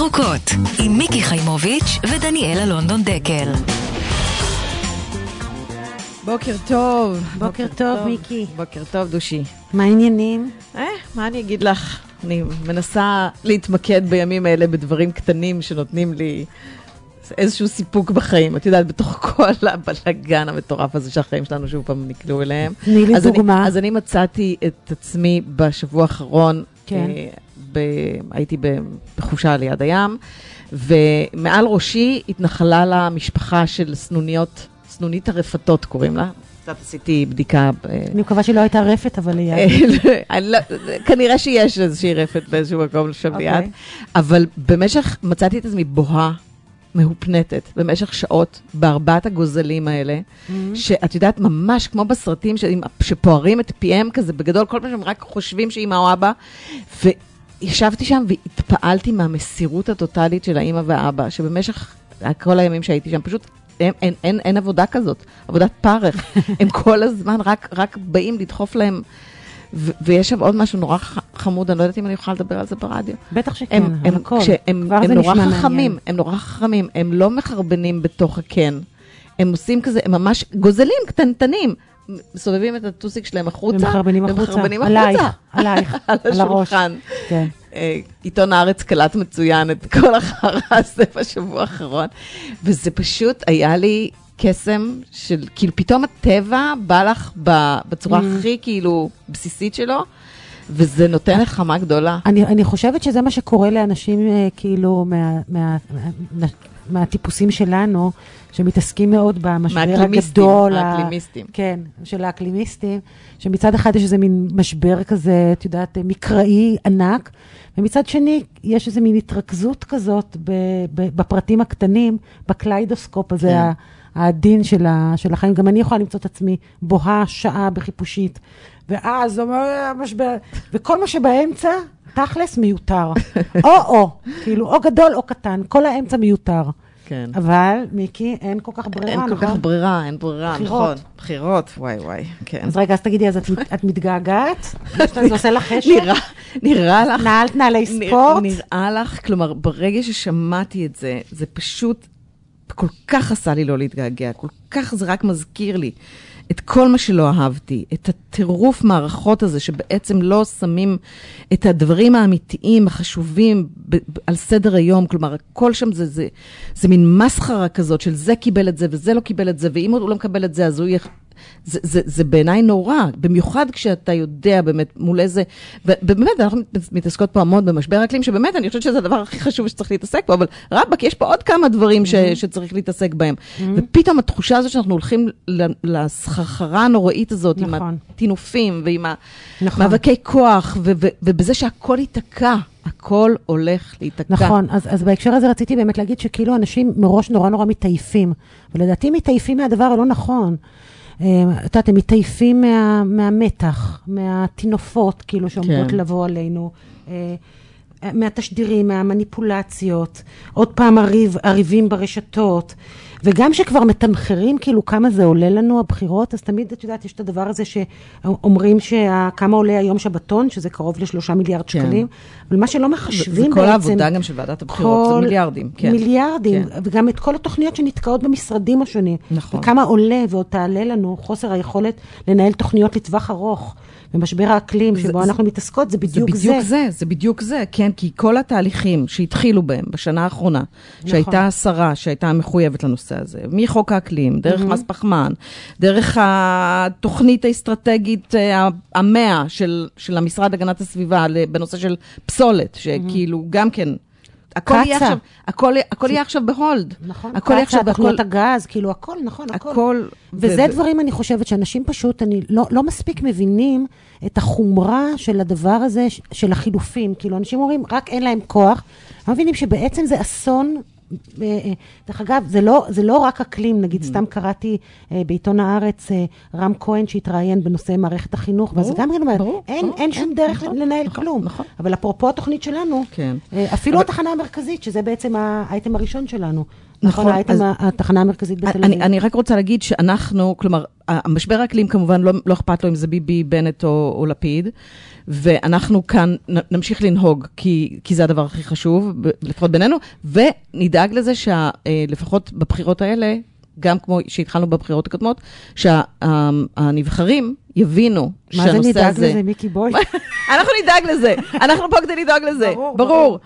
ירוקות, עם מיקי חיימוביץ' ודניאלה לונדון דקל. בוקר טוב. בוקר טוב, מיקי. בוקר טוב, דושי. מה העניינים? אה, מה אני אגיד לך? אני מנסה להתמקד בימים אלה בדברים קטנים שנותנים לי איזשהו סיפוק בחיים. את יודעת, בתוך כל הבלאגן המטורף הזה שהחיים שלנו שוב פעם נקלעו אליהם. תני לי דוגמה. אני, אז אני מצאתי את עצמי בשבוע האחרון, כן. אה, ב, הייתי בחופשה ליד הים, ומעל ראשי התנחלה לה משפחה של סנוניות, סנונית הרפתות קוראים לה. קצת עשיתי בדיקה. ב- אני מקווה שהיא לא הייתה רפת, אבל היא... אני לא- כנראה שיש איזושהי רפת באיזשהו מקום שם אוקיי. ליד, אבל במשך, מצאתי את עצמי בוהה, מהופנטת, במשך שעות, בארבעת הגוזלים האלה, Mm-hmm. שאת יודעת, ממש כמו בסרטים שפוערים את פיהם כזה, בגדול, כל פעם שהם רק חושבים שאימא או אבא, וישבתי שם והתפעלתי מהמסירות הטוטלית של האימא והאבא, שבמשך כל הימים שהייתי שם, פשוט... אין, אין, אין, אין עבודה כזאת, עבודת פרך. הם כל הזמן רק, רק באים לדחוף להם, ו- ויש שם עוד משהו נורא ח- חמוד, אני לא יודעת אם אני יכולה לדבר על זה ברדיו. בטח שכן, הם, הם, הכל. כשהם, כבר הם זה נורא נשמע חכמים, מעניין. הם נורא חכמים, הם לא מחרבנים בתוך הקן. הם עושים כזה, הם ממש גוזלים קטנטנים. מסובבים את הטוסיק שלהם החוצה, ומחרבנים החוצה. ומחרבנים עלייך, החוצה. עלייך, על על הראש. השולחן. כן. אה, עיתון הארץ קלט מצוין את כל החרא הזה בשבוע האחרון, וזה פשוט היה לי קסם של, כאילו פתאום הטבע בא לך בצורה Mm. הכי כאילו בסיסית שלו, וזה נותן נחמה גדולה. אני, אני חושבת שזה מה שקורה לאנשים, אה, כאילו, מה, מה, מה, מהטיפוסים שלנו, שמתעסקים מאוד במשבר האקלים, הגדול. ה- האקלימיסטים. כן, של האקלימיסטים, שמצד אחד יש איזה מין משבר כזה, את יודעת, אה, מקראי ענק, ומצד שני, יש איזה מין התרכזות כזאת ב, ב, בפרטים הקטנים, בקליידוסקופ הזה, כן. העדין של, ה, של החיים. גם אני יכולה למצוא את עצמי בוהה שעה בחיפושית, ואז אומר המשבר, וכל מה שבאמצע, תכלס מיותר. או-או, כאילו, או גדול או קטן, כל האמצע מיותר. כן. אבל, מיקי, אין כל כך ברירה, אין נכון? כל כך ברירה, אין ברירה, בחירות. נכון. בחירות, וואי וואי, כן. אז רגע, אז תגידי, אז את, את מתגעגעת? זה עושה לך חשק? נראה, נראה לך... נעלת נעלי נראה- ספורט? נראה לך, כלומר, ברגע ששמעתי את זה, זה פשוט כל כך עשה לי לא להתגעגע, כל כך זה רק מזכיר לי את כל מה שלא אהבתי, את הטירוף מערכות הזה, שבעצם לא שמים את הדברים האמיתיים, החשובים, ב- ב- על סדר היום. כלומר, הכל שם זה, זה, זה מין מסחרה כזאת של זה קיבל את זה וזה לא קיבל את זה, ואם הוא לא מקבל את זה, אז הוא יהיה... זה, זה, זה בעיניי נורא, במיוחד כשאתה יודע באמת מול איזה, ובאמת אנחנו מתעסקות פה המון במשבר אקלים, שבאמת אני חושבת שזה הדבר הכי חשוב שצריך להתעסק בו, אבל רבאק, יש פה עוד כמה דברים ש, שצריך להתעסק בהם. ופתאום התחושה הזו שאנחנו הולכים לסחרחרה הנוראית הזאת, עם נכון. הטינופים ועם נכון. המאבקי כוח, ו- ו- ובזה שהכל ייתקע, הכל הולך להיתקע. נכון, אז, אז בהקשר הזה רציתי באמת להגיד שכאילו אנשים מראש נורא נורא מתעייפים, ולדעתי מתעייפים מהדבר הלא נכון. אה, את יודעת, הם מתעייפים מה, מהמתח, מהטינופות, כאילו, שעומדות כן. לבוא עלינו, אה, מהתשדירים, מהמניפולציות, עוד פעם הריב, הריבים ברשתות, וגם שכבר מתמחרים כאילו כמה זה עולה לנו הבחירות, אז תמיד, את יודעת, יש את הדבר הזה שאומרים שה- כמה עולה היום שבתון, שזה קרוב לשלושה מיליארד כן. שקלים, אבל מה שלא זה, מחשבים זה בעצם... כל העבודה גם של ועדת הבחירות, זה מיליארדים. כן. מיליארדים, כן. וגם את כל התוכניות שנתקעות במשרדים השונים. נכון. וכמה עולה ועוד תעלה לנו חוסר היכולת לנהל תוכניות לטווח ארוך. ומשבר האקלים זה- שבו זה- אנחנו מתעסקות, זה זה בדיוק זה. בדיוק זה, זה בדיוק זה, כן, כי כל התהליכים שהתחילו בהם בשנה האחרונה, נכון. שהייתה השרה שהייתה מחויבת לנושא הזה, מחוק האקלים, דרך מס פחמן, דרך התוכנית האסטרטגית אה, המאה של, של המשרד להגנת הסביבה בנושא של פסולת, שכאילו גם כן, הכל יהיה. עכשיו, הכל, הכל יהיה עכשיו בהולד. נכון, הכל קצה, עכשיו תוכניות בהכל, הגז, כאילו הכל, נכון, הכל. הכל. וזה ו- דברים, אני חושבת, שאנשים פשוט, אני לא, לא מספיק מבינים את החומרה של הדבר הזה, של החילופים. כאילו, אנשים אומרים, רק אין להם כוח. לא מבינים שבעצם זה אסון. אה, דרך אגב, זה לא, זה לא רק אקלים, נגיד, סתם קראתי אה, בעיתון הארץ, אה, רם כהן שהתראיין בנושא מערכת החינוך, ואז גם כן אומרת, אין, אין שום דרך נכון, לנהל נכון, כלום. נכון. אבל אפרופו התוכנית שלנו, כן. אה, אפילו אבל- התחנה המרכזית, שזה בעצם האייטם הראשון שלנו, נכון, נכון, הייתם אז- התחנה המרכזית בתל אני, אביב. אני רק רוצה להגיד שאנחנו, כלומר, המשבר האקלים כמובן לא, לא אכפת לו אם זה ביבי, בנט או, או לפיד, ואנחנו כאן נמשיך לנהוג, כי, כי זה הדבר הכי חשוב, לפחות בינינו, ונדאג לזה שלפחות בבחירות האלה, גם כמו שהתחלנו בבחירות הקודמות, שהנבחרים יבינו מה זה שהנושא נדאג הזה... לזה, מיקי בוי? אנחנו נדאג לזה, אנחנו פה כדי לדאוג לזה, ברור, ברור. ברור.